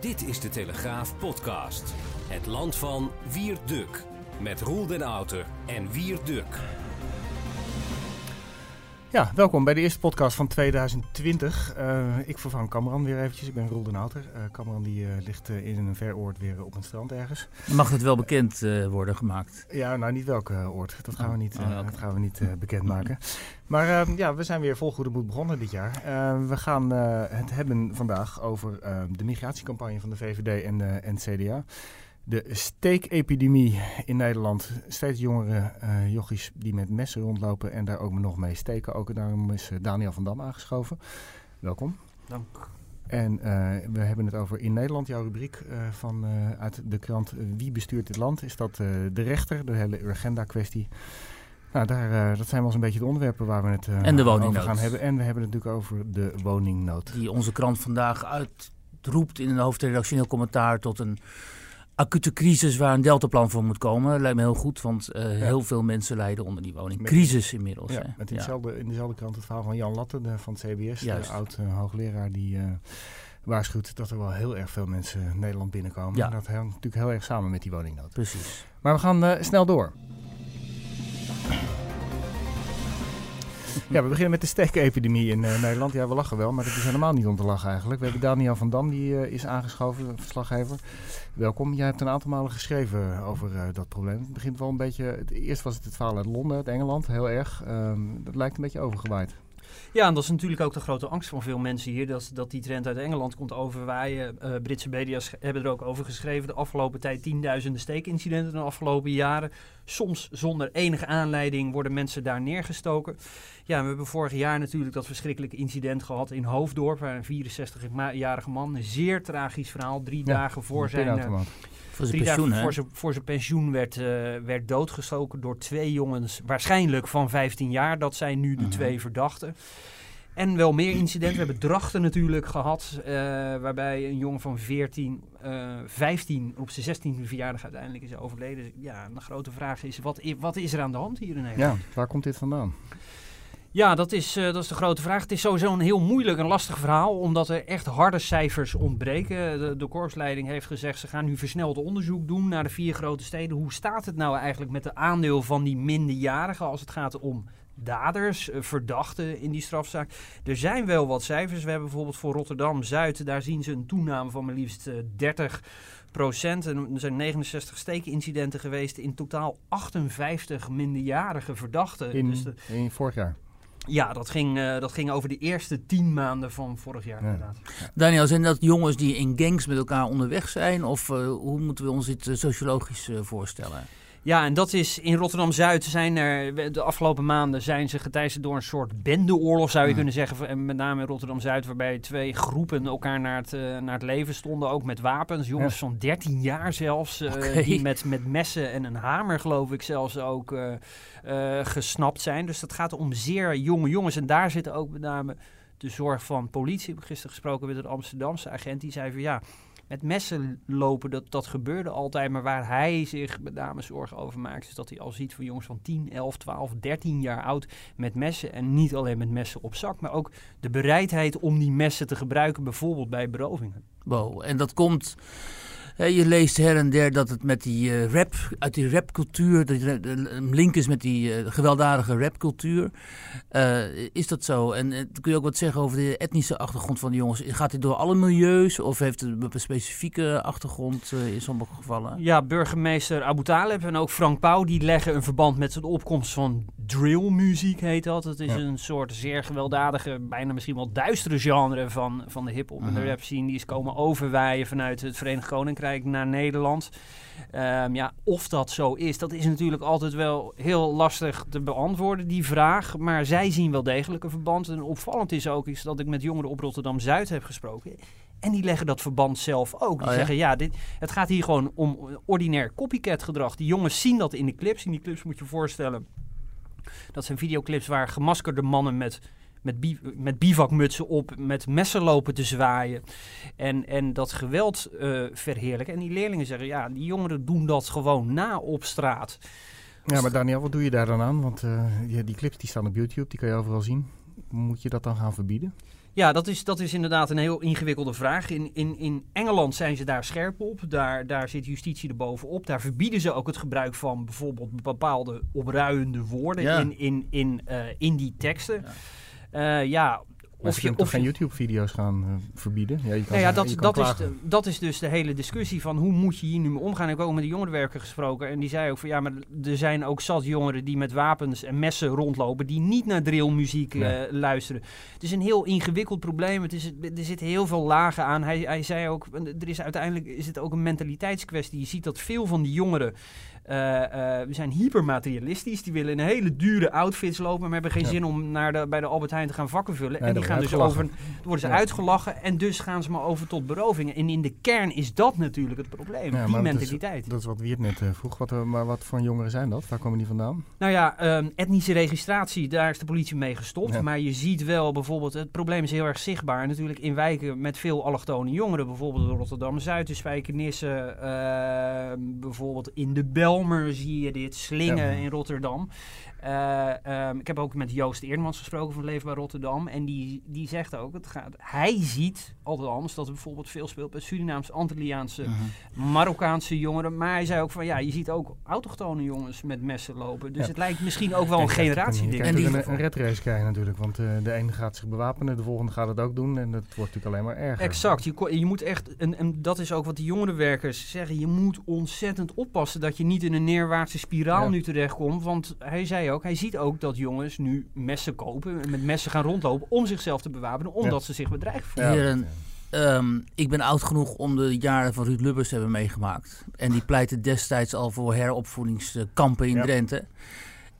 Dit is de Telegraaf podcast. Het land van Wierduk. Met Roel den Outer en Wierduk. Ja, welkom bij de eerste podcast van 2020. Uh, ik vervang Cameron weer eventjes. Ik ben Roel den Outer. Uh, Cameron die, uh, ligt in een ver oord weer op een strand ergens. Mag het wel bekend worden gemaakt? Ja, nou niet welke oord. Dat gaan we niet, oh, okay. dat gaan we niet bekendmaken. Maar ja, we zijn weer vol goede moed begonnen dit jaar. we gaan het hebben vandaag over de migratiecampagne van de VVD en de NCDA de steekepidemie in Nederland. Steeds jongere uh, jochies die met messen rondlopen en daar ook nog mee steken. Ook daarom is eh, Daniel van Dam aangeschoven. Welkom. Dank. En uh, we hebben het over in Nederland, jouw rubriek uh, van, uh, uit de krant Wie bestuurt dit land? Is dat de rechter, de hele Urgenda-kwestie? Nou, daar, dat zijn wel eens een beetje de onderwerpen waar we het en de over gaan hebben. En we hebben het natuurlijk over de woningnood. Die onze krant vandaag uitroept in een hoofdredactioneel commentaar tot een acute crisis waar een deltaplan voor moet komen. Lijkt me heel goed, want uh, heel veel mensen lijden onder die woningcrisis inmiddels. Ja, met in, dezelfde, in dezelfde krant het verhaal van Jan Latten de, van het CBS, Juist. de oud uh, hoogleraar die uh, waarschuwt dat er wel heel erg veel mensen Nederland binnenkomen. Ja. En dat hangt natuurlijk heel erg samen met die woningnood. Precies. Maar we gaan snel door. Ja, we beginnen met de steekepidemie in uh, Nederland. Ja, we lachen wel, maar dat is helemaal niet om te lachen eigenlijk. We hebben Daniel van Dam, die uh, is aangeschoven, verslaggever. Welkom. Jij hebt een aantal malen geschreven over uh, dat probleem. Het begint wel een beetje... Eerst was het het verhaal uit Londen, uit Engeland, heel erg. Um, dat lijkt een beetje overgewaaid. Ja, en dat is natuurlijk ook de grote angst van veel mensen hier. Dat, dat die trend uit Engeland komt overwaaien. Uh, Britse media hebben er ook over geschreven. De afgelopen tijd tienduizenden steekincidenten de afgelopen jaren. Soms zonder enige aanleiding worden mensen daar neergestoken. Ja, we hebben vorig jaar natuurlijk dat verschrikkelijke incident gehad in Hoofddorp. Waar een 64-jarige man, een zeer tragisch verhaal, drie ja, dagen voor zijn... Voor zijn pensioen, voor zijn, voor zijn pensioen werd, uh, werd doodgestoken door twee jongens, waarschijnlijk van 15 jaar. Dat zijn nu de mm twee verdachten. En wel meer incidenten. We hebben Drachten natuurlijk gehad, uh, waarbij een jongen van 14, uh, 15 op zijn 16e verjaardag uiteindelijk is overleden. Ja, de grote vraag is, wat, wat is er aan de hand hier in Nederland? Ja, waar komt dit vandaan? Ja, dat is, uh, dat is de grote vraag. Het is sowieso een heel moeilijk en lastig verhaal, omdat er echt harde cijfers ontbreken. De, de korpsleiding heeft gezegd, ze gaan nu versneld onderzoek doen naar de vier grote steden. Hoe staat het nou eigenlijk met de aandeel van die minderjarigen als het gaat om daders, uh, verdachten in die strafzaak? Er zijn wel wat cijfers. We hebben bijvoorbeeld voor Rotterdam-Zuid, daar zien ze een toename van maar liefst uh, 30 procent. En er zijn 69 steekincidenten geweest. In totaal 58 minderjarige verdachten. In, dus de, in vorig jaar? Ja, dat ging, uh, dat ging over de eerste tien maanden van vorig jaar inderdaad. Daniel, zijn dat jongens die in gangs met elkaar onderweg zijn? Of uh, hoe moeten we ons dit uh, sociologisch voorstellen? Ja, en dat is in Rotterdam-Zuid zijn er de afgelopen maanden zijn ze geteisterd door een soort bendeoorlog, zou je kunnen zeggen. Met name in Rotterdam-Zuid, waarbij twee groepen elkaar naar het, uh, naar het leven stonden, ook met wapens. Jongens van 13 jaar zelfs, uh, okay. die met, met messen en een hamer, geloof ik, zelfs ook uh, gesnapt zijn. Dus dat gaat om zeer jonge jongens. En daar zitten ook met name de zorg van politie. Ik heb gisteren gesproken met een Amsterdamse agent, die zei van ja met messen lopen, dat, dat gebeurde altijd. Maar waar hij zich met name zorgen over maakt, is dat hij al ziet van jongens van 10, 11, 12, 13 jaar oud met messen. En niet alleen met messen op zak, maar ook de bereidheid om die messen te gebruiken, bijvoorbeeld bij berovingen. Wow, en dat komt je leest her en der dat het met die uh, rap, uit die rapcultuur, dat een link is met die uh, gewelddadige rapcultuur. Uh, is dat zo? En kun je ook wat zeggen over de etnische achtergrond van de jongens? Gaat dit door alle milieus of heeft het een specifieke achtergrond in sommige gevallen? Ja, burgemeester Abu Taleb en ook Frank Pauw die leggen een verband met de opkomst van drillmuziek, heet dat. Het is ja. een soort zeer gewelddadige, bijna misschien wel duistere genre van, van de hip-hop en de rap scene. Die is komen overwaaien vanuit het Verenigd Koninkrijk naar Nederland. Um, ja, of dat zo is, dat is natuurlijk altijd wel heel lastig te beantwoorden, die vraag. Maar zij zien wel degelijk een verband. En opvallend is ook is dat ik met jongeren op Rotterdam-Zuid heb gesproken. En die leggen dat verband zelf ook. Die oh, ja? zeggen, ja, dit, het gaat hier gewoon om ordinair copycat gedrag. Die jongens zien dat in de clips. In die clips moet je je voorstellen, dat zijn videoclips waar gemaskerde mannen met met, bi met bivakmutsen op, met messen lopen te zwaaien. En, en dat geweld uh, verheerlijken. En die leerlingen zeggen, ja, die jongeren doen dat gewoon na op straat. Ja, maar Daniel, wat doe je daar dan aan? Want uh, die, die clips die staan op YouTube, die kan je overal zien. Moet je dat dan gaan verbieden? Ja, dat is, dat is inderdaad een heel ingewikkelde vraag. In, in, in Engeland zijn ze daar scherp op. Daar, daar zit justitie er bovenop. Daar verbieden ze ook het gebruik van bijvoorbeeld bepaalde opruiende woorden Ja. in, in, in, eh, in die teksten. Ja, ja Of of je je, toch of geen YouTube-video's gaan eh, verbieden? Ja, je kan nou ja, dat, je dat, is, de- dat is dus de hele discussie van hoe moet je hier nu mee omgaan. Ik heb ook met de jongerenwerker gesproken en die zei ook van ja, maar er zijn ook zat jongeren die met wapens en messen rondlopen die niet naar drillmuziek eh, Nee. luisteren. Het is een heel ingewikkeld probleem. Het is, er zitten heel veel lagen aan. Hij, hij zei ook, er is uiteindelijk is het ook een mentaliteitskwestie. Je ziet dat veel van die jongeren eh, eh, we zijn hypermaterialistisch. Die willen in hele dure outfits lopen, maar hebben geen Ja. zin om naar de, bij de Albert Heijn te gaan vakken vullen. Nee, en die gaan dus over, worden ze Ja. uitgelachen en dus gaan ze maar over tot berovingen. En in de kern is dat natuurlijk het probleem, Ja, die maar dat is- mentaliteit. Dat is wat Wiert net eh, vroeg. Wat, eh, maar wat voor jongeren zijn dat? Waar komen die vandaan? Nou ja, ehm, etnische registratie, daar is de politie mee gestopt. Ja. Maar je ziet wel bijvoorbeeld, het probleem is heel erg zichtbaar. Natuurlijk in wijken met veel allochtone jongeren, bijvoorbeeld Rotterdam-Zuid, de Spijkenisse, ehm, bijvoorbeeld in de Belmer zie je dit, Slingen in Rotterdam. Eh, ehm, ik heb ook met Joost Eerdmans gesproken van Leefbaar Rotterdam. En die, die zegt ook, het gaat, hij ziet althans dat er bijvoorbeeld veel speelt bij Surinaams, Antilliaanse, Mhm. Marokkaanse jongeren. Maar hij zei ook van ja, je ziet ook autochtone jongens met messen lopen. Dus Ja. het lijkt misschien ook wel En een je krijgt ook generatie een- je ding. En krijgt die- een, een red race krijgen natuurlijk. Want eh, de ene gaat zich bewapenen, de volgende gaat het ook doen. En dat wordt natuurlijk alleen maar erger. Exact. Je, je moet echt, en, en dat is ook wat die jongerenwerkers zeggen, je moet ontzettend oppassen dat je niet in een neerwaartse spiraal Ja. nu terechtkomt. Want hij zei ook, hij ziet ook dat jongens nu messen kopen en met messen gaan rondlopen om zichzelf te bewapenen, omdat ze zich bedreigd voelen. Ja, Heren, Ehm, ik ben oud genoeg om de jaren van Ruud Lubbers te hebben meegemaakt. En die pleitte destijds al voor heropvoedingskampen in Ja. Drenthe.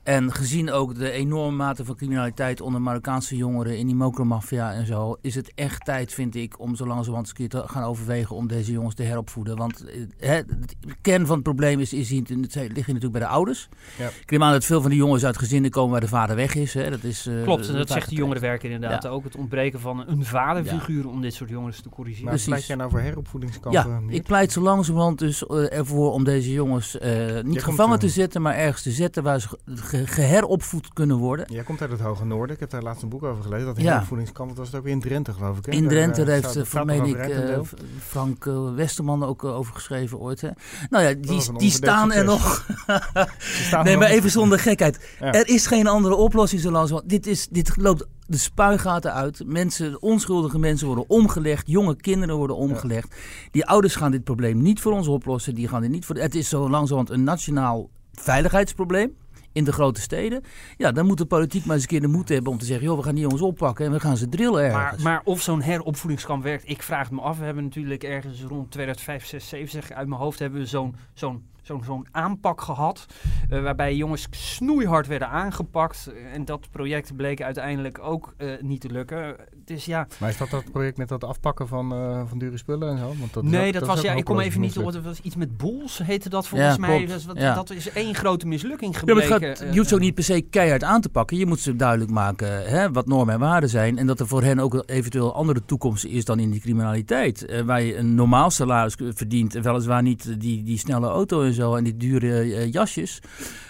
En gezien ook de enorme mate van criminaliteit onder Marokkaanse jongeren in die mokromafia en zo, is het echt tijd, vind ik, om zo langzamerhand eens een keer te gaan overwegen om deze jongens te heropvoeden. Want eh, hè, de kern van het probleem is, is het ligt hier natuurlijk bij de ouders. Ja. Ik neem aan dat veel van die jongens uit gezinnen komen waar de vader weg is. Hè. Dat is eh, Klopt, en dat dat zegt de jongerenwerker inderdaad Ja. ook. Het ontbreken van een vaderfiguur om dit soort jongens te corrigeren. Maar Precies. pleit jij nou voor heropvoedingskampen? Ja, ik pleit zo langzamerhand dus eh, ervoor om deze jongens eh, niet gevangen te zetten, maar ergens te zetten waar ze ge- ge- geheropvoed kunnen worden. Jij komt uit het Hoge Noorden. Ik heb daar laatst een boek over gelezen. Dat heropvoedingskamp, dat was het ook weer in Drenthe geloof ik. Hè? In Drenthe eh, daar heeft, eh, staat voor er meen over ik, eh, Frank Westerman ook over geschreven ooit. Hè. Nou ja, die, die staan er nog. Staan nee, maar even zonder gekheid. Ja. Er is geen andere oplossing zo. Dit, is, dit loopt de spuigaten uit. Mensen, onschuldige mensen worden omgelegd. Jonge kinderen worden omgelegd. Die ouders gaan dit probleem niet voor ons oplossen. Die gaan dit niet voor, het is zo langzamerhand een nationaal veiligheidsprobleem. In de grote steden. Ja, dan moet de politiek maar eens een keer de moed hebben om te zeggen: joh, we gaan die jongens oppakken en we gaan ze drillen Maar, ergens. maar of zo'n heropvoedingskamp werkt, ik vraag het me af. We hebben natuurlijk ergens rond 2005, 6, 7, zeg ik uit mijn hoofd, hebben we zo'n zo'n zo'n aanpak gehad. eh, waarbij jongens snoeihard werden aangepakt. En dat project bleek uiteindelijk ook eh, niet te lukken. Dus ja, Maar is dat dat project met dat afpakken van, eh, van dure spullen en zo? Want dat is nee, ook- dat is was, ja, ik kom even niet op. Het was iets met Boels, heette dat volgens Ja, mij. Dat is, wat- Ja. dat is één grote mislukking Ja, maar het gebleken. gaat, je hoeft ze ook eh. niet per se keihard aan te pakken. Je moet ze duidelijk maken hè, wat normen en waarden zijn. En dat er voor hen ook een eventueel andere toekomst is dan in die criminaliteit. Eh, waar je een normaal salaris verdient. En weliswaar niet die, die snelle auto en zo en die dure eh, jasjes.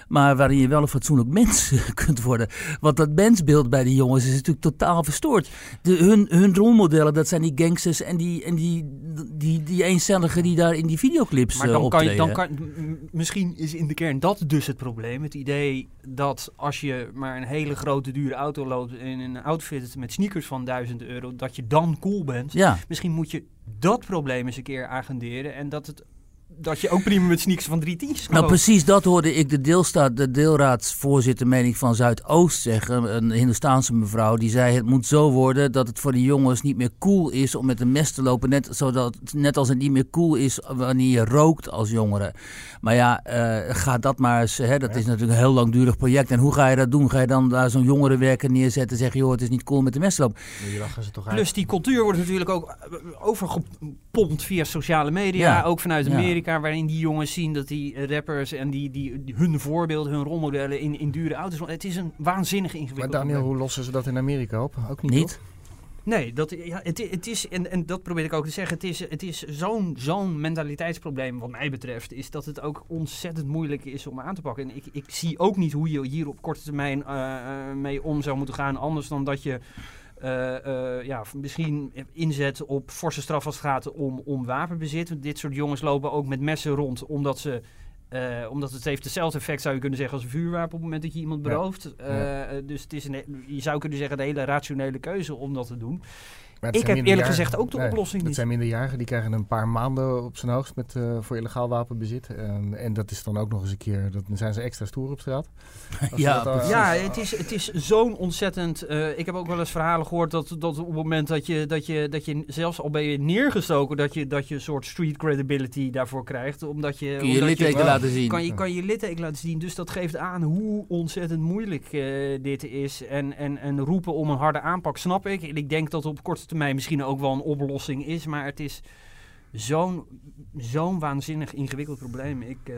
Maar waarin je wel een fatsoenlijk mens kunt worden. Want dat mensbeeld bij die jongens is natuurlijk totaal verstoord. De, hun, hun rolmodellen, dat zijn die gangsters en die, en die, die, die eencelligen die daar in die videoclips Maar eh, dan kan je, dan kan, misschien is in de kern dat dus het probleem. Het idee dat als je maar een hele grote dure auto loopt in een outfit met sneakers van 1000 euro, dat je dan cool bent. Ja. Misschien moet je dat probleem eens een keer agenderen en dat het dat je ook prima met sneakers van drie tientjes kan Nou, lopen. precies dat hoorde ik de, deelstaat, de deelraadsvoorzitter, meen ik, van Zuidoost zeggen. Een Hindoestaanse mevrouw. Die zei: Het moet zo worden dat het voor de jongens niet meer cool is om met een mes te lopen. Net, zodat, net als het niet meer cool is wanneer je rookt als jongere. Maar ja, eh, ga dat maar eens. Hè, dat is natuurlijk een heel langdurig project. En hoe ga je dat doen? Ga je dan daar zo'n jongerenwerker neerzetten en zeggen: Joh, het is niet cool met de mes te lopen? Plus die cultuur wordt natuurlijk ook eh, overgepompt via sociale media, Ja. ook vanuit Ja. Amerika, waarin die jongens zien dat die rappers en die, die, die- hun voorbeelden, hun rolmodellen in, in dure auto's. Het is een waanzinnig maar ingewikkeld Daniel, probleem. hoe lossen ze dat in Amerika op? Ook niet, Niet? Nee, dat, ja, het, het is, en, en dat probeer ik ook te zeggen, het is, het is zo'n zo'n mentaliteitsprobleem wat mij betreft, is dat het ook ontzettend moeilijk is om aan te pakken. En ik, ik zie ook niet hoe je hier op korte termijn eh, eh, mee om zou moeten gaan, anders dan dat je ja, misschien inzet op forse straf als het gaat om, om wapenbezit. Want dit soort jongens lopen ook met messen rond omdat ze uh, omdat het heeft hetzelfde effect, zou je kunnen zeggen, als een vuurwapen op het moment dat je iemand berooft. Ja. Uh, dus het is een, je zou kunnen zeggen, de hele rationele keuze om dat te doen ik heb eerlijk gezegd ook de oplossing niet. Dat zijn minderjarigen, die krijgen een paar maanden op zijn hoogst met, uh, voor illegaal wapenbezit. En, en dat is dan ook nog eens een keer, dan zijn ze extra stoer op straat. ja, dat, uh, ja het is, het is zo'n ontzettend... Uh, ik heb ook wel eens verhalen gehoord dat, dat op het moment dat je, dat je, dat je zelfs al ben je neergestoken, dat je, dat je een soort street credibility daarvoor krijgt. Omdat je, kun je litteken laten zien. Kan je, kan je litteken laten zien. Dus dat geeft aan hoe ontzettend moeilijk dit is. En, en, en roepen om een harde aanpak snap ik. En ik denk dat op korte termijn misschien ook wel een oplossing is. Maar het is zo'n zo'n waanzinnig ingewikkeld probleem. Ik, uh,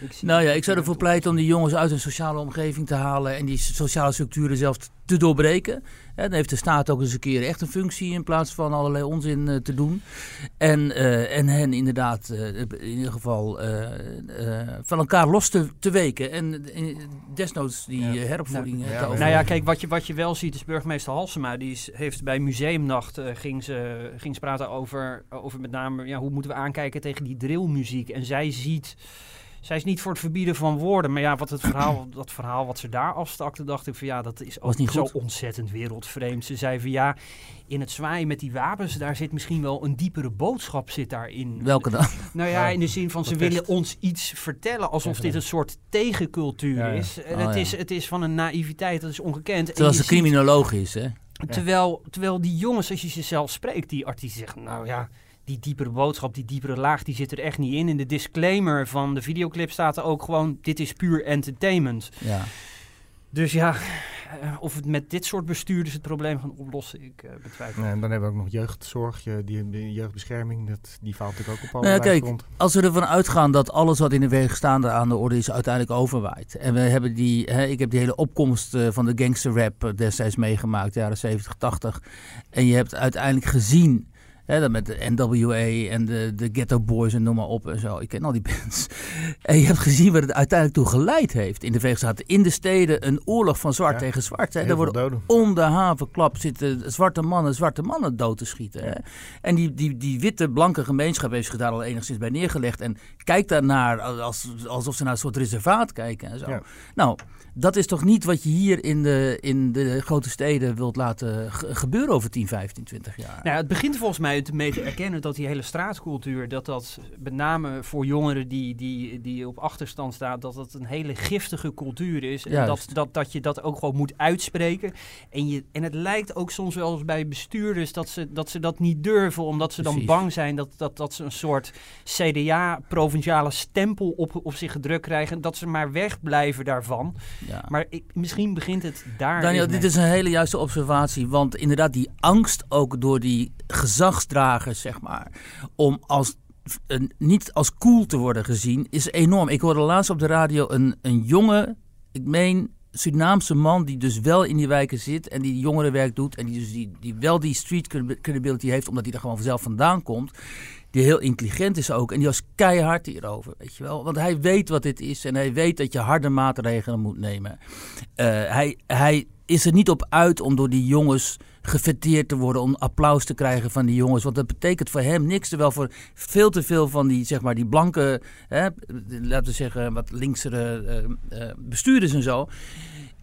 ik zie nou ja, ik zou ervoor pleiten om die jongens uit een sociale omgeving te halen en die sociale structuren zelfs te doorbreken. Dan heeft de staat ook eens een keer echt een functie in plaats van allerlei onzin uh, te doen. En, uh, en hen inderdaad in ieder geval van elkaar los te, te weken. En desnoods die ja. heropvoeding nou, te ja, Nou ja, kijk, wat je, wat je wel ziet is burgemeester Halsema. Die is, heeft bij Museumnacht ging, ze, ging ze praten over, over met name ja, hoe moeten we aankijken tegen die drillmuziek. En zij ziet zij is niet voor het verbieden van woorden. Maar ja, wat het verhaal, dat verhaal wat ze daar afstakte, dacht ik van ja, dat is ook niet zo ontzettend wereldvreemd. Ze zei van ja, in het zwaaien met die wapens, daar zit misschien wel een diepere boodschap zit daarin. Welke dan? Nou ja, in de zin van ze willen ons iets vertellen alsof dit een soort tegencultuur is. En het, oh, is het is van een naïviteit, dat is ongekend. Terwijl ze criminologisch is, hè? Terwijl, terwijl die jongens, als je ze zelf spreekt, die artiesten zeggen, nou ja, die diepere boodschap, die diepere laag, die zit er echt niet in. In de disclaimer van de videoclip staat er ook gewoon: dit is puur entertainment. Ja. Dus ja, eh, of het met dit soort bestuurders het probleem gaan oplossen, ik uh, betwijfel. en dan hebben we ook nog jeugdzorg, die, jeugdbescherming, dat, die faalt natuurlijk ook op alle nou, Kijk, grond. als we ervan uitgaan dat alles wat in de weg staande aan de orde is uiteindelijk overwaait. En we hebben die, hè, ik heb die hele opkomst uh, van de gangsterrap destijds meegemaakt, jaren 70, 80. En je hebt uiteindelijk gezien Hè, met de NWA en de, de Ghetto Boys en noem maar op en zo. Ik ken al die bands. En je hebt gezien waar het uiteindelijk toe geleid heeft. In de Verenigde Staten, in de steden, een oorlog van zwart tegen zwart. Hè. Er worden om de havenklap zitten zwarte mannen, zwarte mannen dood te schieten. Hè. En die, die, die witte, blanke gemeenschap heeft zich daar al enigszins bij neergelegd. En kijkt daarnaar als, alsof ze naar een soort reservaat kijken en zo. Nou, dat is toch niet wat je hier in de, in de grote steden wilt laten gebeuren over 10, 15, 20 jaar? Nou, het begint volgens mij mee te erkennen dat die hele straatcultuur, dat dat met name voor jongeren die, die, die op achterstand staan, dat dat een hele giftige cultuur is. En dat, dat, dat je dat ook gewoon moet uitspreken. En, je, en het lijkt ook soms wel eens bij bestuurders dat ze dat, ze dat niet durven, omdat ze dan bang zijn dat, dat, dat ze een soort CDA-provinciale stempel op, op zich gedrukt krijgen. Dat ze maar wegblijven daarvan. Ja. Maar ik, misschien begint het daar. Daniel, dit is een hele juiste observatie. Want inderdaad, die angst ook door die gezagsdragers, zeg maar, om als niet als cool te worden gezien, is enorm. Ik hoorde laatst op de radio een, een jonge, ik meen Surinaamse man die dus wel in die wijken zit en die jongerenwerk doet en die dus die, die wel die street credibility heeft omdat hij er gewoon vanzelf vandaan komt die heel intelligent is ook. En die was keihard hierover, weet je wel. Want hij weet wat dit is en hij weet dat je harde maatregelen moet nemen. Uh, hij, hij is er niet op uit om door die jongens gefeteerd te worden, om applaus te krijgen van die jongens. Want dat betekent voor hem niks. Terwijl voor veel te veel van die, zeg maar, die blanke, hè, laten we zeggen, wat linksere uh, uh, bestuurders en zo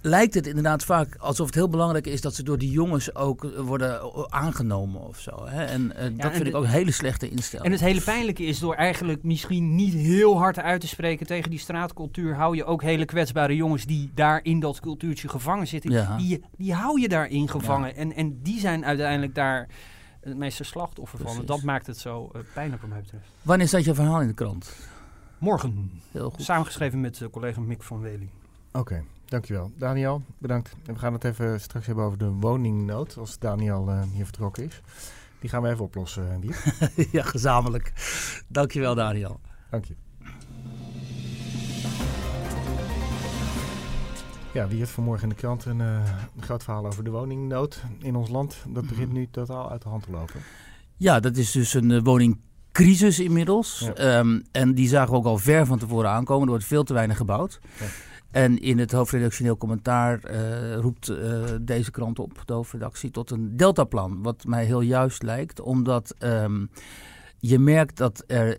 lijkt het inderdaad vaak alsof het heel belangrijk is dat ze door die jongens ook worden aangenomen of zo. Hè? En uh, dat vind ik ook een hele slechte instelling. En het hele pijnlijke is door eigenlijk misschien niet heel hard uit te spreken tegen die straatcultuur, hou je ook hele kwetsbare jongens die daar in dat cultuurtje gevangen zitten. Ja. Die, die hou je daarin gevangen. En, en die zijn uiteindelijk daar het meeste slachtoffer van. En dat maakt het zo uh, pijnlijk wat mij betreft. Wanneer staat je verhaal in de krant? Morgen. Heel goed. Samengeschreven met uh, collega Mick van Weling. Oké. Dankjewel. Daniel, bedankt. En we gaan het even straks hebben over de woningnood, als Daniel uh, hier vertrokken is. Die gaan we even oplossen, Wiep. ja, gezamenlijk. Dankjewel, Daniel. Dank je. Ja, wie heeft vanmorgen in de krant een, uh, een, groot verhaal over de woningnood in ons land. Dat begint nu totaal uit de hand te lopen. Ja, dat is dus een uh, woningcrisis inmiddels. Ja. Um, en die zagen we ook al ver van tevoren aankomen. Er wordt veel te weinig gebouwd. Ja. En in het hoofdredactioneel commentaar uh, roept uh, deze krant op, de hoofdredactie, tot een deltaplan. Wat mij heel juist lijkt, omdat um, je merkt dat er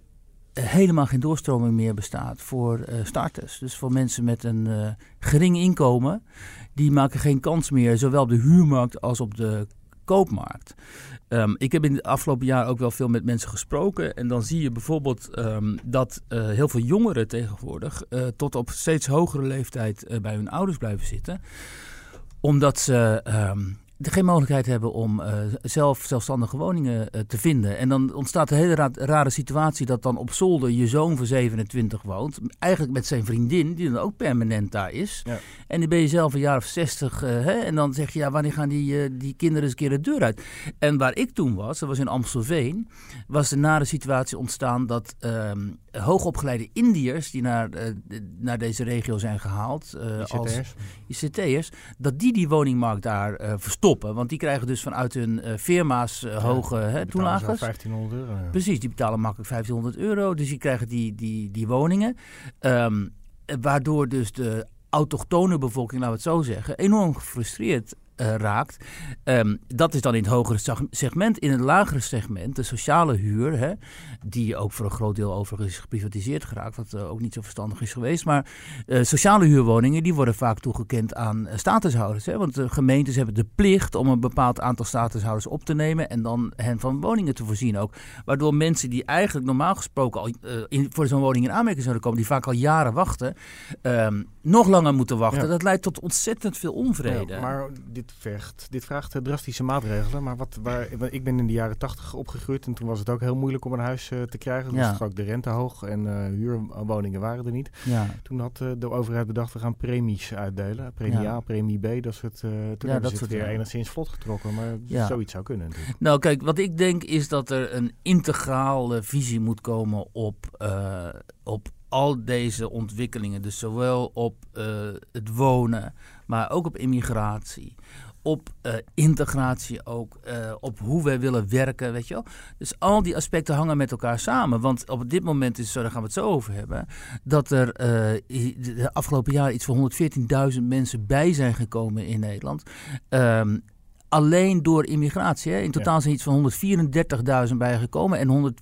helemaal geen doorstroming meer bestaat voor uh, starters. Dus voor mensen met een gering inkomen, die maken geen kans meer, zowel op de huurmarkt als op de koopmarkt. Um, ik heb in het afgelopen jaar ook wel veel met mensen gesproken. En dan zie je bijvoorbeeld um, dat uh, heel veel jongeren tegenwoordig tot op steeds hogere leeftijd bij hun ouders blijven zitten. Omdat ze um, geen mogelijkheid hebben om uh, zelf zelfstandige woningen uh, te vinden. En dan ontstaat een hele ra rare situatie dat dan op zolder je zoon van 27 woont. Eigenlijk met zijn vriendin, die dan ook permanent daar is. Ja. En dan ben je zelf een jaar of 60. Uh, hè, en dan zeg je, ja, wanneer gaan die, die kinderen eens een keer de deur uit? En waar ik toen was, dat was in Amstelveen, was de nare situatie ontstaan dat ehm, hoogopgeleide Indiërs die naar, naar deze regio zijn gehaald, als ICT'ers, dat die die woningmarkt daar verstoppen. Want die krijgen dus vanuit hun firma's hoge hè, toelagers. 1500 euro. Ja. Precies, die betalen makkelijk 1500 euro. Dus die krijgen die, die, die woningen. Um, waardoor dus de autochtone bevolking, laten we het zo zeggen, enorm gefrustreerd uh, raakt. Um, dat is dan in het hogere segment. In het lagere segment, de sociale huur, hè, die ook voor een groot deel overigens is geprivatiseerd geraakt, wat uh, ook niet zo verstandig is geweest. Maar uh, sociale huurwoningen die worden vaak toegekend aan statushouders. Hè, want de gemeentes hebben de plicht om een bepaald aantal statushouders op te nemen en dan hen van woningen te voorzien ook. Waardoor mensen die eigenlijk normaal gesproken al in, voor zo'n woning in aanmerking zouden komen, die vaak al jaren wachten, um, nog langer moeten wachten. Ja. Dat leidt tot ontzettend veel onvrede. Ja, maar dit vergt, dit vraagt drastische maatregelen. Maar wat, waar, ik ben in de jaren tachtig opgegroeid en toen was het ook heel moeilijk om een huis uh, te krijgen. Toen ja. was ook de rente hoog en uh, huurwoningen waren er niet. Ja. Toen had uh, de overheid bedacht, we gaan premies uitdelen. Premie ja. A, premie B, dat soort. toen ja, hebben dat ze het weer enigszins vlot getrokken. Maar zoiets zou kunnen natuurlijk. Nou kijk, wat ik denk is dat er een integrale visie moet komen op, op al deze ontwikkelingen. Dus zowel op het wonen, maar ook op immigratie op uh, integratie ook, uh, op hoe wij willen werken, weet je wel. Dus al die aspecten hangen met elkaar samen. Want op dit moment is zo, daar gaan we het zo over hebben, dat er de afgelopen jaar iets van 114.000 mensen bij zijn gekomen in Nederland. Um, alleen door immigratie. Hè. In totaal ja. zijn iets van 134.000 bijgekomen. En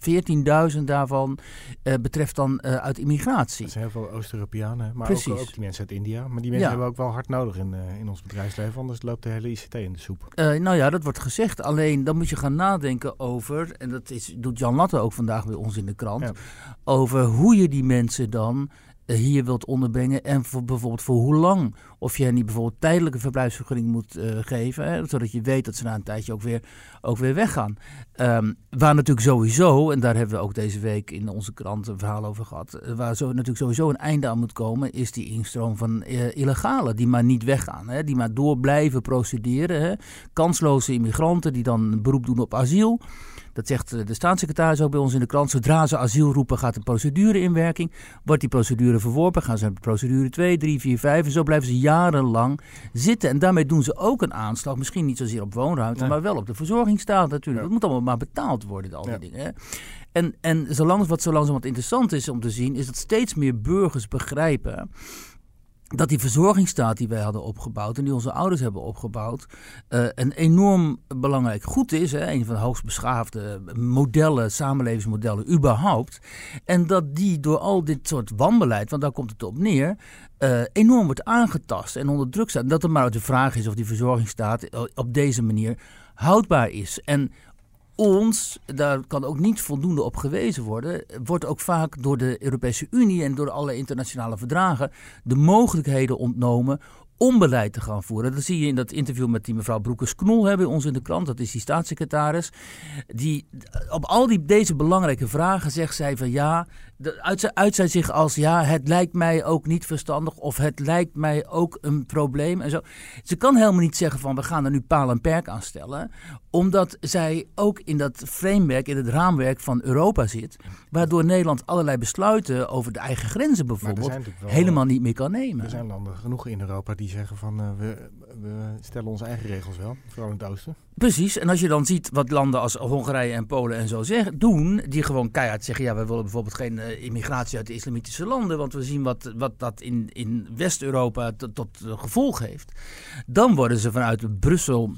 114.000 daarvan uh, betreft dan uh, uit immigratie. Dat zijn heel veel Oost-Europeanen. Maar ook, ook, die mensen uit India. Maar die mensen ja. hebben we ook wel hard nodig in, uh, in ons bedrijfsleven. Anders loopt de hele ICT in de soep. nou ja, dat wordt gezegd. Alleen dan moet je gaan nadenken over... En dat is, doet Jan Latte ook vandaag bij ons in de krant. Ja. Over hoe je die mensen dan hier wilt onderbrengen en voor, bijvoorbeeld voor hoe lang. Of je hen niet bijvoorbeeld tijdelijke verblijfsvergunning moet uh, geven, hè, zodat je weet dat ze na een tijdje ook weer, ook weer weggaan. Um, waar natuurlijk sowieso, en daar hebben we ook deze week in onze krant een verhaal over gehad, eh, waar zo, natuurlijk sowieso een einde aan moet komen, is die instroom van uh, illegalen die maar niet weggaan, hè, die maar door blijven procederen. Hè. Kansloze immigranten die dan een beroep doen op asiel. Dat zegt de staatssecretaris ook bij ons in de krant. Zodra ze asiel roepen, gaat de procedure in werking. Wordt die procedure verworpen, gaan ze naar procedure 2, 3, 4, 5. En zo blijven ze jarenlang zitten. En daarmee doen ze ook een aanslag. Misschien niet zozeer op woonruimte, nee. maar wel op de verzorgingsstaat natuurlijk. Ja. Dat moet allemaal maar betaald worden, al die ja. dingen. Hè? En, en zolang, wat zo langzamerhand interessant is om te zien, is dat steeds meer burgers begrijpen dat die verzorgingsstaat die wij hadden opgebouwd en die onze ouders hebben opgebouwd, uh, een enorm belangrijk goed is. Hè? Een van de hoogst beschaafde modellen, samenlevingsmodellen überhaupt. En dat die door al dit soort wanbeleid, want daar komt het op neer, uh, enorm wordt aangetast en onder druk staat. En dat er maar de vraag is of die verzorgingsstaat op deze manier houdbaar is. En ons, daar kan ook niet voldoende op gewezen worden, wordt ook vaak door de Europese Unie en door alle internationale verdragen de mogelijkheden ontnomen om beleid te gaan voeren. Dat zie je in dat interview met die mevrouw Broekers-Knol hebben ons in de krant. Dat is die staatssecretaris. Die op al die, deze belangrijke vragen zegt zij van ja, uit, uit zij zich als ja, het lijkt mij ook niet verstandig of het lijkt mij ook een probleem en zo. Ze kan helemaal niet zeggen van we gaan er nu paal en perk aan stellen, omdat zij ook in dat framework, in het raamwerk van Europa zit, waardoor Nederland allerlei besluiten over de eigen grenzen bijvoorbeeld helemaal niet meer kan nemen. Er zijn landen genoeg in Europa die zeggen van uh, we, we stellen onze eigen regels wel, vooral in het oosten. Precies, en als je dan ziet wat landen als Hongarije en Polen en zo zeggen, doen, die gewoon keihard zeggen, ja, we willen bijvoorbeeld geen, immigratie uit de islamitische landen, want we zien wat, wat dat in, in West-Europa tot, gevolg heeft, dan worden ze vanuit Brussel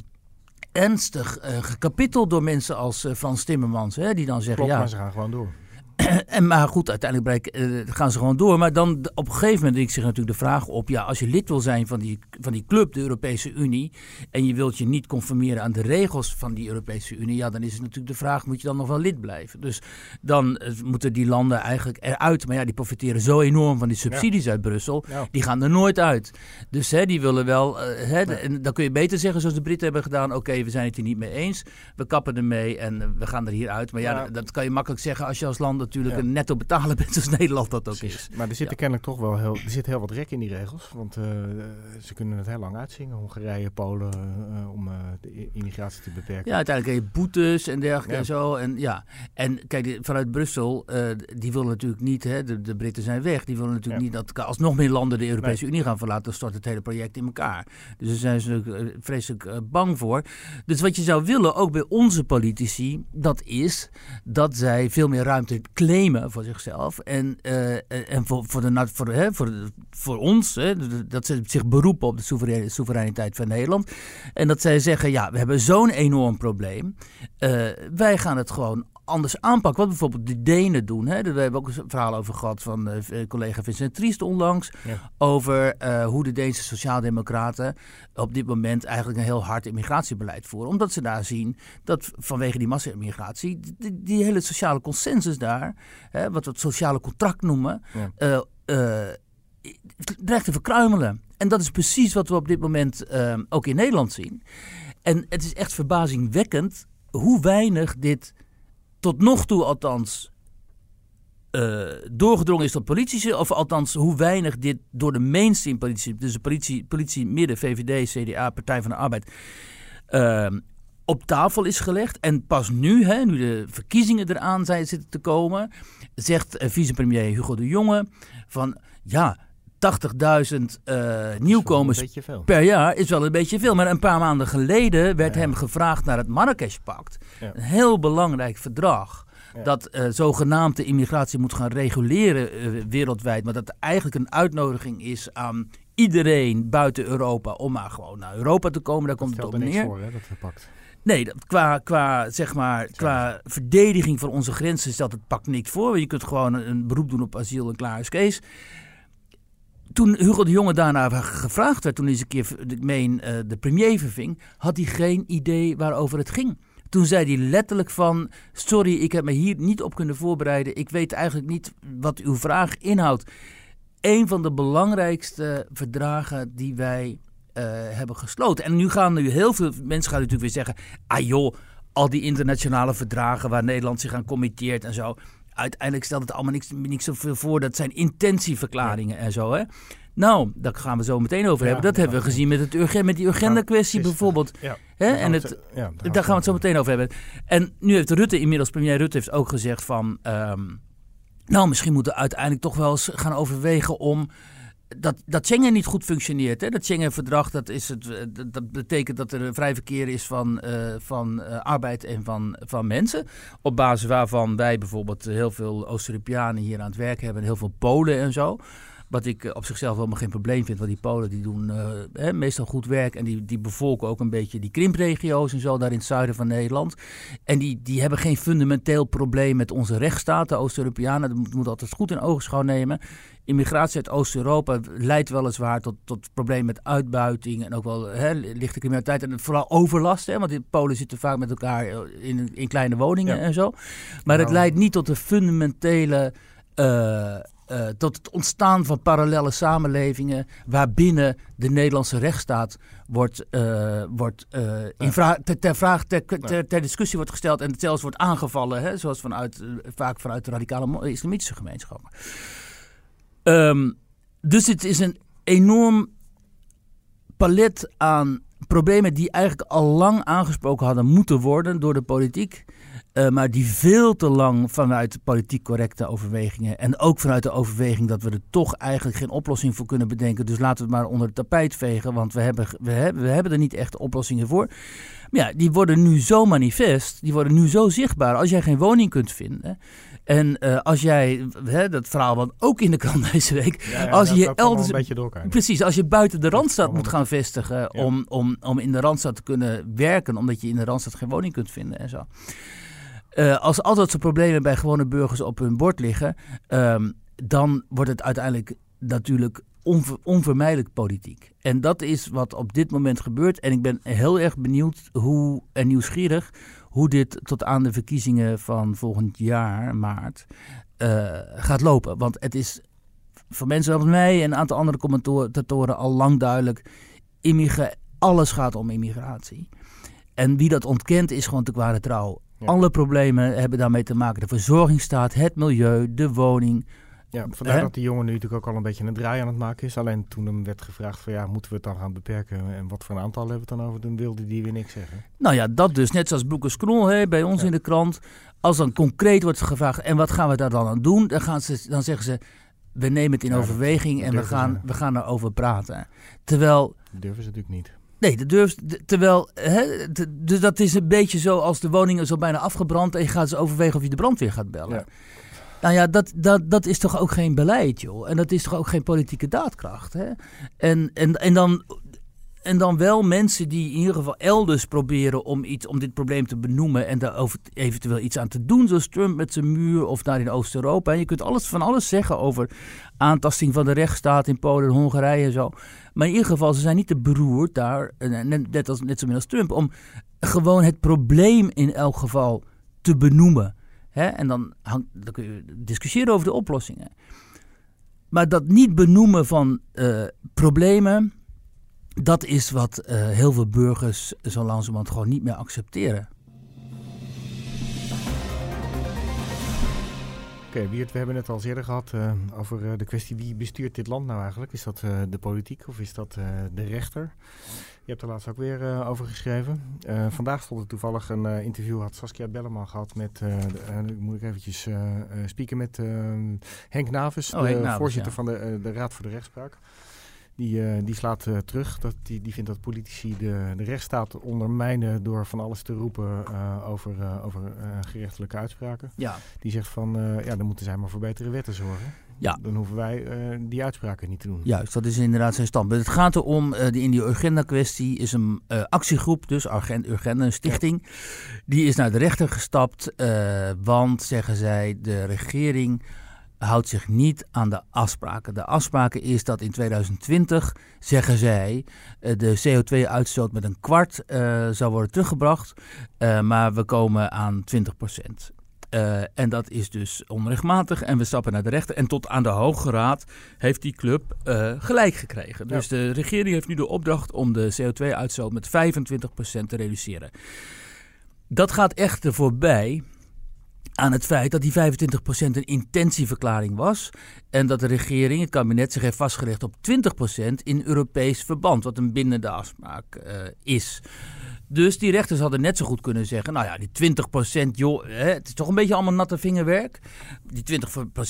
ernstig uh, gekapiteld door mensen als Frans Timmermans. Hè, die dan zeggen, Klopt, ja... maar ze gaan gewoon door. en, maar goed, uiteindelijk uh, gaan ze gewoon door. Maar dan op een gegeven moment ik zich natuurlijk de vraag op... ja, als je lid wil zijn van die, van die club, de Europese Unie... en je wilt je niet conformeren aan de regels van die Europese Unie... ja, dan is het natuurlijk de vraag, moet je dan nog wel lid blijven? Dus dan uh, moeten die landen eigenlijk eruit. Maar ja, die profiteren zo enorm van die subsidies ja. uit Brussel... Ja. die gaan er nooit uit. Dus hè, die willen wel... Uh, hè, ja. En dan kun je beter zeggen, zoals de Britten hebben gedaan... oké, okay, we zijn het hier niet mee eens, we kappen ermee en we gaan er hier uit. Maar ja, dat kan je makkelijk zeggen als je als land natuurlijk ja. een netto betaler bent zoals Nederland dat ook Precies. is. Maar er zit ja. kennelijk toch wel heel, er zit heel wat rek in die regels. Want uh, ze kunnen het heel lang uitzingen. Hongarije, Polen, uh, om uh, de immigratie te beperken. Ja, uiteindelijk heb je boetes en dergelijke en zo. En, ja. en kijk, vanuit Brussel, die willen natuurlijk niet, hè, de, de Britten zijn weg. Die willen natuurlijk niet dat als nog meer landen de Europese nee. Unie gaan verlaten, dan stort het hele project in elkaar. Dus daar zijn ze natuurlijk vreselijk bang voor. Dus wat je zou willen, ook bij onze politici, dat is dat zij veel meer ruimte claimen voor zichzelf. En, uh, en voor, voor, de, voor, hè, voor, voor ons, hè, dat ze zich beroepen op de soeverein, soevereiniteit van Nederland. En dat zij zeggen, ja, we hebben zo'n enorm probleem. Uh, wij gaan het gewoon anders aanpakken. Wat bijvoorbeeld de Denen doen. Hè? Daar hebben we ook een verhaal over gehad van uh, collega Vincent Triest onlangs. Ja. Over uh, hoe de Deense sociaaldemocraten op dit moment eigenlijk een heel hard immigratiebeleid voeren. Omdat ze daar zien dat vanwege die massa-immigratie, die, die, hele sociale consensus daar, hè, wat we het sociale contract noemen, ja. uh, dreigt te verkruimelen. En dat is precies wat we op dit moment ook in Nederland zien. En het is echt verbazingwekkend hoe weinig dit tot nog toe althans uh, doorgedrongen is tot politici, of althans hoe weinig dit door de mainstream politici, dus de politie, politie midden, VVD, CDA, Partij van de Arbeid, uh, op tafel is gelegd. En pas nu, hè, nu de verkiezingen eraan zijn zitten te komen, zegt uh, vicepremier Hugo de Jonge van ja. 80.000 uh, nieuwkomers per jaar is wel een beetje veel. Maar een paar maanden geleden werd ja. hem gevraagd naar het Marrakesh-pact. Ja. Een heel belangrijk verdrag. Ja. Dat uh, zogenaamd de immigratie moet gaan reguleren uh, wereldwijd. Maar dat eigenlijk een uitnodiging is aan iedereen buiten Europa om maar gewoon naar Europa te komen. Daar komt het op er neer. Voor, hè, dat pact. Nee, dat, qua, qua, zeg maar, qua verdediging van onze grenzen stelt het pact niks voor. Je kunt gewoon een, een beroep doen op asiel en klaar is Kees toen Hugo de Jonge daarna gevraagd werd, toen hij eens een keer meen, uh, de premier verving, had hij geen idee waarover het ging. Toen zei hij letterlijk van, sorry, ik heb me hier niet op kunnen voorbereiden. Ik weet eigenlijk niet wat uw vraag inhoudt. Een van de belangrijkste verdragen die wij uh, hebben gesloten. En nu gaan nu heel veel mensen gaan natuurlijk weer zeggen, ah joh, al die internationale verdragen waar Nederland zich aan committeert en zo uiteindelijk stelt het allemaal niks, niks zoveel voor. Dat zijn intentieverklaringen ja. en zo. Hè? Nou, daar gaan we zo meteen over ja, hebben. Dat hebben we gezien met, het urgent, met die agenda-kwestie bijvoorbeeld. Ja, Hè? En het, ja, daar, daar gaan we het zo meteen over hebben. En nu heeft Rutte, inmiddels premier Rutte, heeft ook gezegd van... Um, nou, misschien moeten we uiteindelijk toch wel eens gaan overwegen om dat, dat Schengen niet goed functioneert. Hè? Dat Schengen-verdrag dat is het, dat betekent dat er een vrij verkeer is van, uh, van uh, arbeid en van, van mensen. Op basis waarvan wij bijvoorbeeld heel veel Oost-Europeanen hier aan het werk hebben. En heel veel Polen en zo. Wat ik op zichzelf helemaal geen probleem vind. Want die Polen die doen uh, hè, meestal goed werk. En die, die bevolken ook een beetje die krimpregio's en zo daar in het zuiden van Nederland. En die, die hebben geen fundamenteel probleem met onze rechtsstaat. De Oost-Europeanen, dat moet, moet altijd goed in ogenschouw nemen immigratie uit Oost-Europa leidt weliswaar tot, tot problemen met uitbuiting en ook wel hè, lichte criminaliteit en vooral overlast. Hè, want in Polen zitten vaak met elkaar in, in kleine woningen ja. en zo. Maar nou. het leidt niet tot de fundamentele. Uh, uh, tot het ontstaan van parallele samenlevingen waarbinnen de Nederlandse rechtsstaat wordt, uh, wordt uh, in vraag, ter, ter, vraag, ter, discussie wordt gesteld en het zelfs wordt aangevallen, hè, zoals vanuit, vaak vanuit de radicale islamitische gemeenschappen. Um, dus het is een enorm palet aan problemen die eigenlijk al lang aangesproken hadden moeten worden door de politiek. Uh, maar die veel te lang vanuit politiek correcte overwegingen. En ook vanuit de overweging dat we er toch eigenlijk geen oplossing voor kunnen bedenken. Dus laten we het maar onder het tapijt vegen. Want we hebben, we hebben, we hebben er niet echt oplossingen voor. Maar ja, die worden nu zo manifest. Die worden nu zo zichtbaar. Als jij geen woning kunt vinden. En uh, als jij, hè, dat verhaal wat ook in de krant deze week, Ja, ja, als je elders, een beetje door elkaar. precies, als je buiten de Randstad moet gaan vestigen Ja. om, om, om in de Randstad te kunnen werken, omdat je in de Randstad geen woning kunt vinden en zo. Eh, als al dat problemen bij gewone burgers op hun bord liggen, ehm, dan wordt het uiteindelijk natuurlijk onver- onvermijdelijk politiek. En dat is wat op dit moment gebeurt. En ik ben heel erg benieuwd hoe, en nieuwsgierig hoe dit tot aan de verkiezingen van volgend jaar, maart, eh, gaat lopen. Want het is voor mensen als mij en een aantal andere commentatoren al lang duidelijk. Alles gaat om immigratie. En wie dat ontkent is gewoon te kwade trouw. Ja. Alle problemen hebben daarmee te maken. De verzorgingsstaat, het milieu, de woning. Ja, vandaar Hè? dat die jongen nu natuurlijk ook al een beetje een draai aan het maken is. Alleen toen hem werd gevraagd van ja, moeten we het dan gaan beperken en wat voor een aantal hebben we het dan over, dan wilde die weer niks zeggen. Nou ja, dat dus. Net zoals Broekers Knol hè, bij ons Ja. in de krant. Als dan concreet wordt gevraagd, en wat gaan we daar dan aan doen? Dan, gaan ze, dan zeggen ze, we nemen het in Ja, overweging en we gaan, we gaan erover praten. Terwijl Dat durven ze natuurlijk niet. Nee, dat durft. Terwijl, hè, dus dat is een beetje zo als de woning is al bijna afgebrand en je gaat eens overwegen of je de brandweer gaat bellen. Ja. Nou ja, dat, dat, dat is toch ook geen beleid, joh. En dat is toch ook geen politieke daadkracht, hè? En, en, en, dan, en dan wel mensen die in ieder geval elders proberen om, iets, om dit probleem te benoemen en daar eventueel iets aan te doen, zoals Trump met zijn muur of daar in Oost-Europa. En je kunt alles van alles zeggen over aantasting van de rechtsstaat in Polen en Hongarije en zo. Maar in ieder geval, ze zijn niet te beroerd daar, net, als, net zo min als Trump, om gewoon het probleem in elk geval te benoemen. Hè? En dan, hangt, dan kun je discussiëren over de oplossingen. Maar dat niet benoemen van eh, problemen, dat is wat eh, heel veel burgers zo langzamerhand gewoon niet meer accepteren. Oké, Wiert, we hebben het al eerder gehad eh, over eh, de kwestie wie bestuurt dit land nou eigenlijk. Is dat de politiek of is dat de rechter? Je hebt er laatst ook weer over geschreven. Vandaag stond er toevallig een interview, had Saskia Belleman gehad met, de- moet ik eventjes spieken met Henk Navis, Oh, de Henk Navis, voorzitter ja. van de, de Raad voor de Rechtspraak. Die, eh, die slaat eh, terug. Dat, die, die vindt dat politici de, de rechtsstaat ondermijnen door van alles te roepen eh, over, over gerechtelijke uitspraken. Ja, Die zegt van, ja, dan moeten zij maar voor betere wetten zorgen. Ja. Dan hoeven wij die uitspraken niet te doen. Juist, dat is inderdaad zijn standpunt. Het gaat erom, die in die Urgenda-kwestie is een actiegroep, dus Urgenda, een stichting. Die is naar de rechter gestapt, want, zeggen zij, de regering houdt zich niet aan de afspraken. De afspraken is dat in 2020, zeggen zij, eh, de CO2-uitstoot met een kwart eh, zou worden teruggebracht. Eh, maar we komen aan 20 procent. En dat is dus onrechtmatig. En we stappen naar de rechter. En tot aan de Hoge Raad heeft die club gelijk gekregen. Dus de regering heeft nu de opdracht om de CO2-uitstoot met 25% te reduceren. Dat gaat echter voorbij aan het feit dat die 25% een intentieverklaring was. En dat de regering, het kabinet, zich heeft vastgelegd op 20% in Europees verband. Wat een bindende afspraak eh, is. Dus die rechters hadden net zo goed kunnen zeggen: Nou ja, die 20%, joh, hè, het is toch een beetje allemaal natte vingerwerk. Die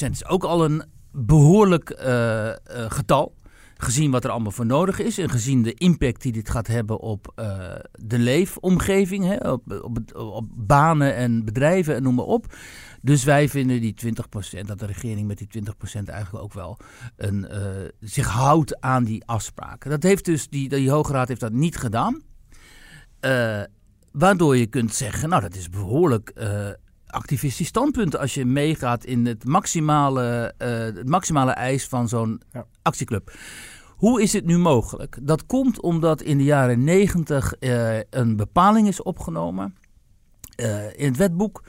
20% is ook al een behoorlijk eh, eh, getal. Gezien wat er allemaal voor nodig is en gezien de impact die dit gaat hebben op eh, de leefomgeving, hè, op, op, op banen en bedrijven en noem maar op. Dus wij vinden die 20%, dat de regering met die 20% eigenlijk ook wel een, eh, zich houdt aan die afspraken. Dat heeft dus, die, die Hoge Raad heeft dat niet gedaan. Eh, waardoor je kunt zeggen, nou dat is behoorlijk eh, activistisch standpunt als je meegaat in het maximale, eh, het maximale eis van zo'n Ja. actieclub. Hoe is het nu mogelijk? Dat komt omdat in de jaren negentig een bepaling is opgenomen eh, in het wetboek.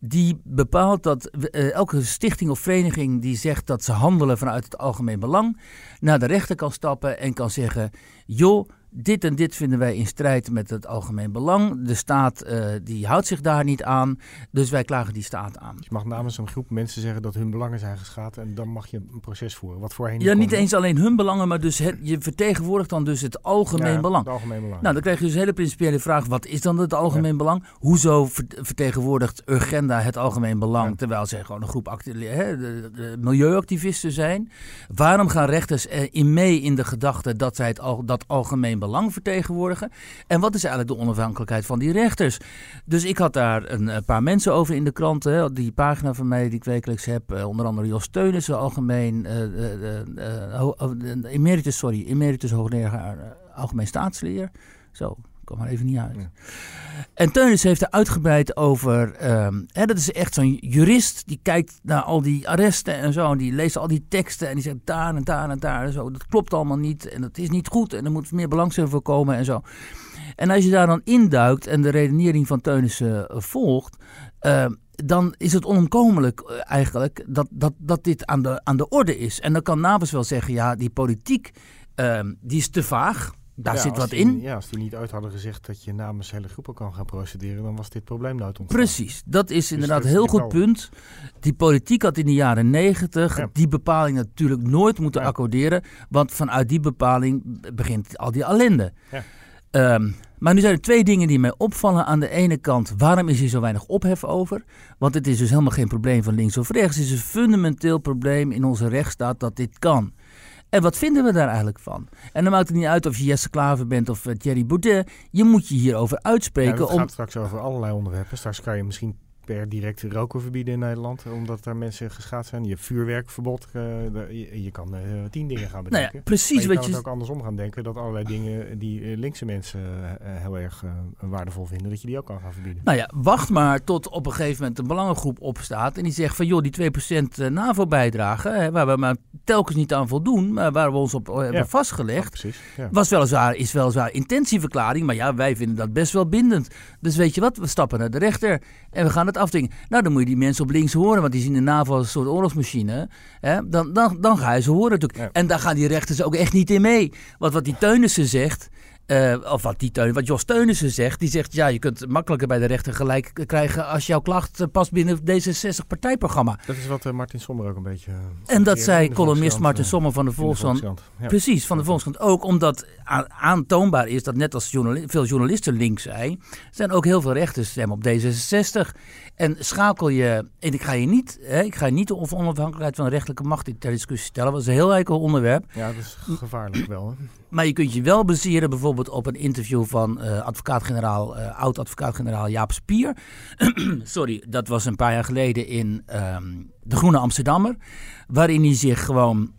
Die bepaalt dat elke stichting of vereniging die zegt dat ze handelen vanuit het algemeen belang, naar de rechter kan stappen en kan zeggen: joh, dit en dit vinden wij in strijd met het algemeen belang. De staat uh, die houdt zich daar niet aan, dus wij klagen die staat aan. je mag namens een groep mensen zeggen dat hun belangen zijn geschaad en dan mag je een proces voeren. Wat voorheen Ja, niet eens alleen hun belangen, maar dus het, je vertegenwoordigt dan dus het algemeen ja, belang. Het algemeen belang. Nou, dan krijg je dus een hele principiële vraag, wat is dan het algemeen belang? Hoezo vertegenwoordigt Urgenda het algemeen belang, terwijl zij gewoon een groep hè, de, de milieuactivisten zijn? Waarom gaan rechters in mee in de gedachte dat zij het al, dat algemeen belang vertegenwoordigen? En wat is eigenlijk de onafhankelijkheid van die rechters? Dus ik had daar een, paar mensen over in de kranten. Die pagina van mij die ik wekelijks heb. Uh, onder andere Jos Teunissen, algemeen uh, emeritus, sorry, emeritus hoogleraar algemeen staatsleer. Zo, kom maar even niet uit. Ja. En Teunis heeft er uitgebreid over. Um, hè, dat is echt zo'n jurist. Die kijkt naar al die arresten en zo. En die leest al die teksten. En die zegt daar en daar en daar en zo. Dat klopt allemaal niet. En dat is niet goed. En er moet meer belangstelling voor komen en zo. En als je daar dan induikt en de redenering van Teunissen volgt. Uh, dan is het onomkomelijk eigenlijk dat, dat, dat dit aan de, aan de orde is. En dan kan Navas wel zeggen, ja, die politiek uh, die is te vaag. Daar ja, zit wat die, in. Ja, als die niet uit hadden gezegd dat je namens hele groepen kan gaan procederen, dan was dit probleem nooit ontstaan. Precies, dat is Dus inderdaad een heel goed punt. Die politiek had in de jaren negentig Ja. die bepaling natuurlijk nooit moeten Ja. accorderen. Want vanuit die bepaling begint al die ellende. Ja. Ehm, maar nu zijn er twee dingen die mij opvallen. Aan de ene kant, waarom is hier zo weinig ophef over? Want het is dus helemaal geen probleem van links of rechts. Het is een fundamenteel probleem in onze rechtsstaat dat dit kan. En wat vinden we daar eigenlijk van? En dan maakt het niet uit of je Jesse Klaver bent of eh, Thierry Baudet. Je moet je hierover Ja, uitspreken. het om... gaat straks over allerlei onderwerpen. Straks kan je misschien per direct roken verbieden in Nederland, omdat daar mensen geschaad zijn. Je hebt vuurwerkverbod. eh, je, je kan eh, tien dingen gaan Nou bedenken. ja, precies maar je wat kan je... het ook andersom gaan denken, dat allerlei dingen die eh, linkse mensen heel erg waardevol vinden, dat je die ook kan gaan verbieden. Nou ja, wacht maar tot op een gegeven moment een belangengroep opstaat. En die zegt van joh, die 2% NAVO-bijdrage, waar we maar telkens niet aan voldoen, maar waar we ons op hebben Ja. vastgelegd. Ja. Was weliswaar, is weliswaar intentieverklaring, maar ja, wij vinden dat best wel bindend. Dus weet je wat, we stappen naar de rechter en we gaan het afdwingen. Nou, dan moet je die mensen op links horen, want die zien de NAVO als een soort oorlogsmachine. Hè? Dan, dan, dan ga je ze horen natuurlijk. Ja. En daar gaan die rechters ook echt niet in mee. Want wat die Teunissen zegt, eh, of wat, die Teun, wat Jos Teunissen zegt, die zegt ja, je kunt makkelijker bij de rechter gelijk krijgen als jouw klacht eh, past binnen het D66-partijprogramma. Dat is wat eh, Martin Sommer ook een beetje... En dat zei columnist Martin Sommer van de Volkskrant. Ja. Precies, van de Volkskrant ook. Omdat aantoonbaar is dat net als journali- veel journalisten links zijn, zijn ook heel veel rechters stemmen op D66. En schakel je, en ik ga je niet, hè, ik ga je niet de on- onafhankelijkheid van de rechterlijke macht ter discussie stellen, dat is een heel heikel onderwerp. Ja, dat is gevaarlijk wel. Hè? Maar je kunt je wel baseren bijvoorbeeld op een interview van eh, advocaat-generaal, eh, oud-advocaat-generaal Jaap Spier. Sorry, dat was een paar jaar geleden in ehm, De Groene Amsterdammer. Waarin hij zich gewoon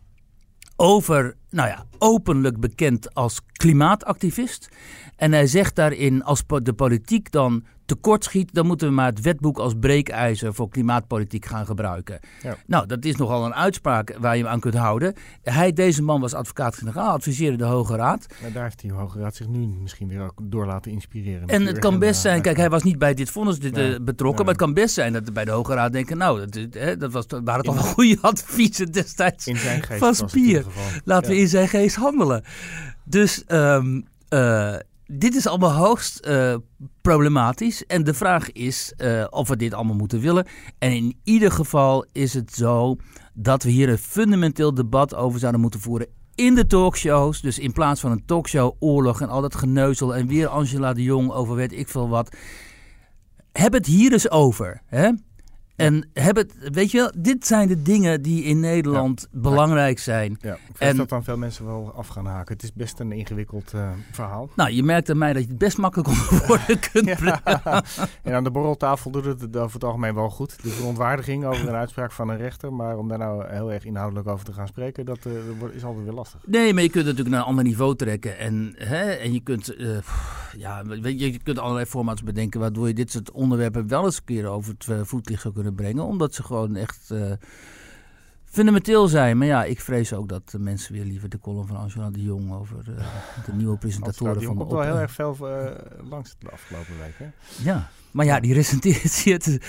over, nou ja, openlijk bekend als klimaatactivist. En hij zegt daarin, als de politiek dan tekortschiet, dan moeten we maar het wetboek als breekijzer voor klimaatpolitiek gaan gebruiken. Ja. Nou, dat is nogal een uitspraak waar je hem aan kunt houden. Hij, deze man was advocaat-generaal, adviseerde de Hoge Raad. Maar daar heeft die Hoge Raad zich nu misschien weer ook door laten inspireren. En het kan best zijn, kijk, hij was niet bij dit vonnis dit, Nee, eh, betrokken, nee. maar het kan best zijn dat bij de Hoge Raad denken, nou, dat, eh, dat was, waren toch wel goede adviezen destijds. In zijn geest van Spier. Laten we in zijn geest handelen. Dus ehm, eh, dit is allemaal hoogst eh, problematisch. En de vraag is eh, of we dit allemaal moeten willen. En in ieder geval is het zo dat we hier een fundamenteel debat over zouden moeten voeren. In de talkshows, dus in plaats van een talkshow oorlog en al dat geneuzel en weer Angela de Jong over weet ik veel wat. Heb het hier eens over. Hè? En heb het, weet je wel, dit zijn de dingen die in Nederland belangrijk zijn. Ja, ik En- dat dan veel mensen wel af gaan haken. Het is best een ingewikkeld eh, verhaal. Nou, je merkt aan mij dat je het best makkelijk onder woorden kunt. Ja. en aan de borreltafel doet het over het algemeen wel goed. De verontwaardiging over een uitspraak van een rechter. Maar om daar nou heel erg inhoudelijk over te gaan spreken, dat eh, is altijd weer lastig. Nee, maar je kunt het natuurlijk naar een ander niveau trekken. En, hè, en je kunt, eh, ja, je, je kunt allerlei formats bedenken waardoor je dit soort onderwerpen wel eens een keer over het voetlicht zou kunnen brengen. Omdat ze gewoon echt eh, fundamenteel zijn. Maar ja, ik vrees ook dat de mensen weer liever de column van Angela de Jong over uh, de nieuwe presentatoren die van de komt wel heel erg veel uh, langs de afgelopen weken. Ja. Maar ja, die recenteert de,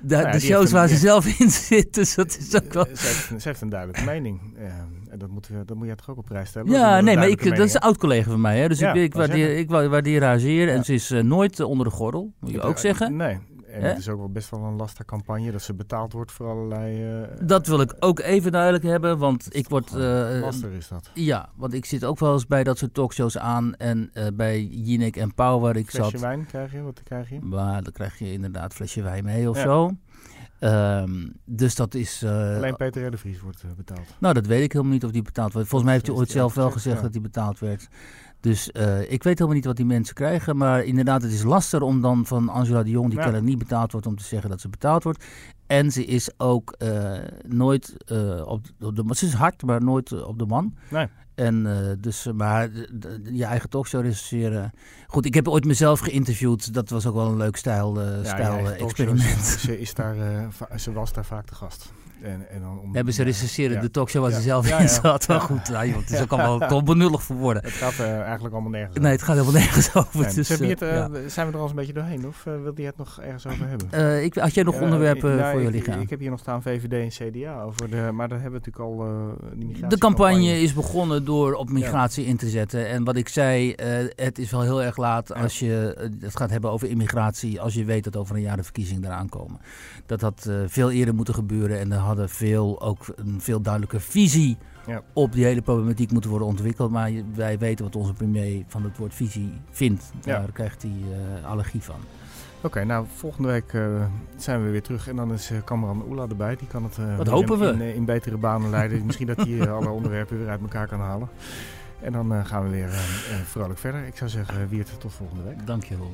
de, de shows waar ze zelf in zit. Dus dat is ook wel... Ze heeft, ze heeft een duidelijke mening. Uh, en dat, moeten we, dat moet je toch ook op prijs stellen. Ja, nee, maar ik, dat is een oud-collega van mij. Hè? Dus ja, ik, ik, waardeer, ik waardeer haar zeer. En ze is uh, nooit onder de gordel, moet je ook zeggen. Nee, en het is ook wel best wel een lastige campagne dat ze betaald wordt voor allerlei. Uh, dat wil ik ook even duidelijk hebben, want ik word. Uh, lastig is dat. Ja, want ik zit ook wel eens bij dat soort talkshows aan en uh, bij Jinek en Pauw waar ik flesje zat. wijn krijg je, wat krijg je? Maar dan krijg je inderdaad flesje wijn mee of ja. zo. Um, dus dat is. Uh, Alleen Peter R. de Vries wordt betaald. Nou, dat weet ik helemaal niet of die betaald wordt. Volgens mij heeft hij ooit zelf wel gezegd ja. dat hij betaald werd. Dus uh, ik weet helemaal niet wat die mensen krijgen. Maar inderdaad, het is lastig om dan van Angela de Jong, die ja. kennelijk niet betaald wordt, om te zeggen dat ze betaald wordt. En ze is ook uh, nooit uh, op, op de Ze is hard, maar nooit op de man. Nee. En dus, maar je eigen talkshow recenseren. Goed, ik heb ooit mezelf geïnterviewd. Dat was ook wel een leuk stijl, ja, stijl experiment. Ze, is daar, ze was daar vaak de gast. En, en dan om, Hebben ze recenseren ja. de talkshow waar ja. ze zelf in zat. Wel goed, nou, het is ook allemaal toch benullig voor woorden. Het gaat uh, eigenlijk allemaal nergens Nee, het gaat helemaal nergens over. Dus, uh, het, uh, zijn we er al een beetje doorheen? Of wilde je het nog ergens over hebben? ik, had jij nog onderwerpen nou, voor je liggen? Ik heb hier nog staan VVD en CDA over de... Maar daar hebben we natuurlijk al De campagne is begonnen door op migratie in te zetten. En wat ik zei, het is wel heel erg laat als je het gaat hebben over immigratie. Als je weet dat over een jaar de verkiezingen eraan komen. Dat had veel eerder moeten gebeuren. En er hadden veel ook een veel duidelijke visie ja. op die hele problematiek moeten worden ontwikkeld. Maar wij weten wat onze premier van het woord visie vindt. Daar krijgt hij allergie van. Oké, okay, nou volgende week uh, zijn we weer terug en dan is uh, Oela erbij. Die kan het uh, hopen in, we? In, in, betere banen leiden. Misschien dat hij alle onderwerpen weer uit elkaar kan halen. En dan gaan we weer vrolijk verder. Ik zou zeggen, Wiert, tot volgende week. Dank je wel.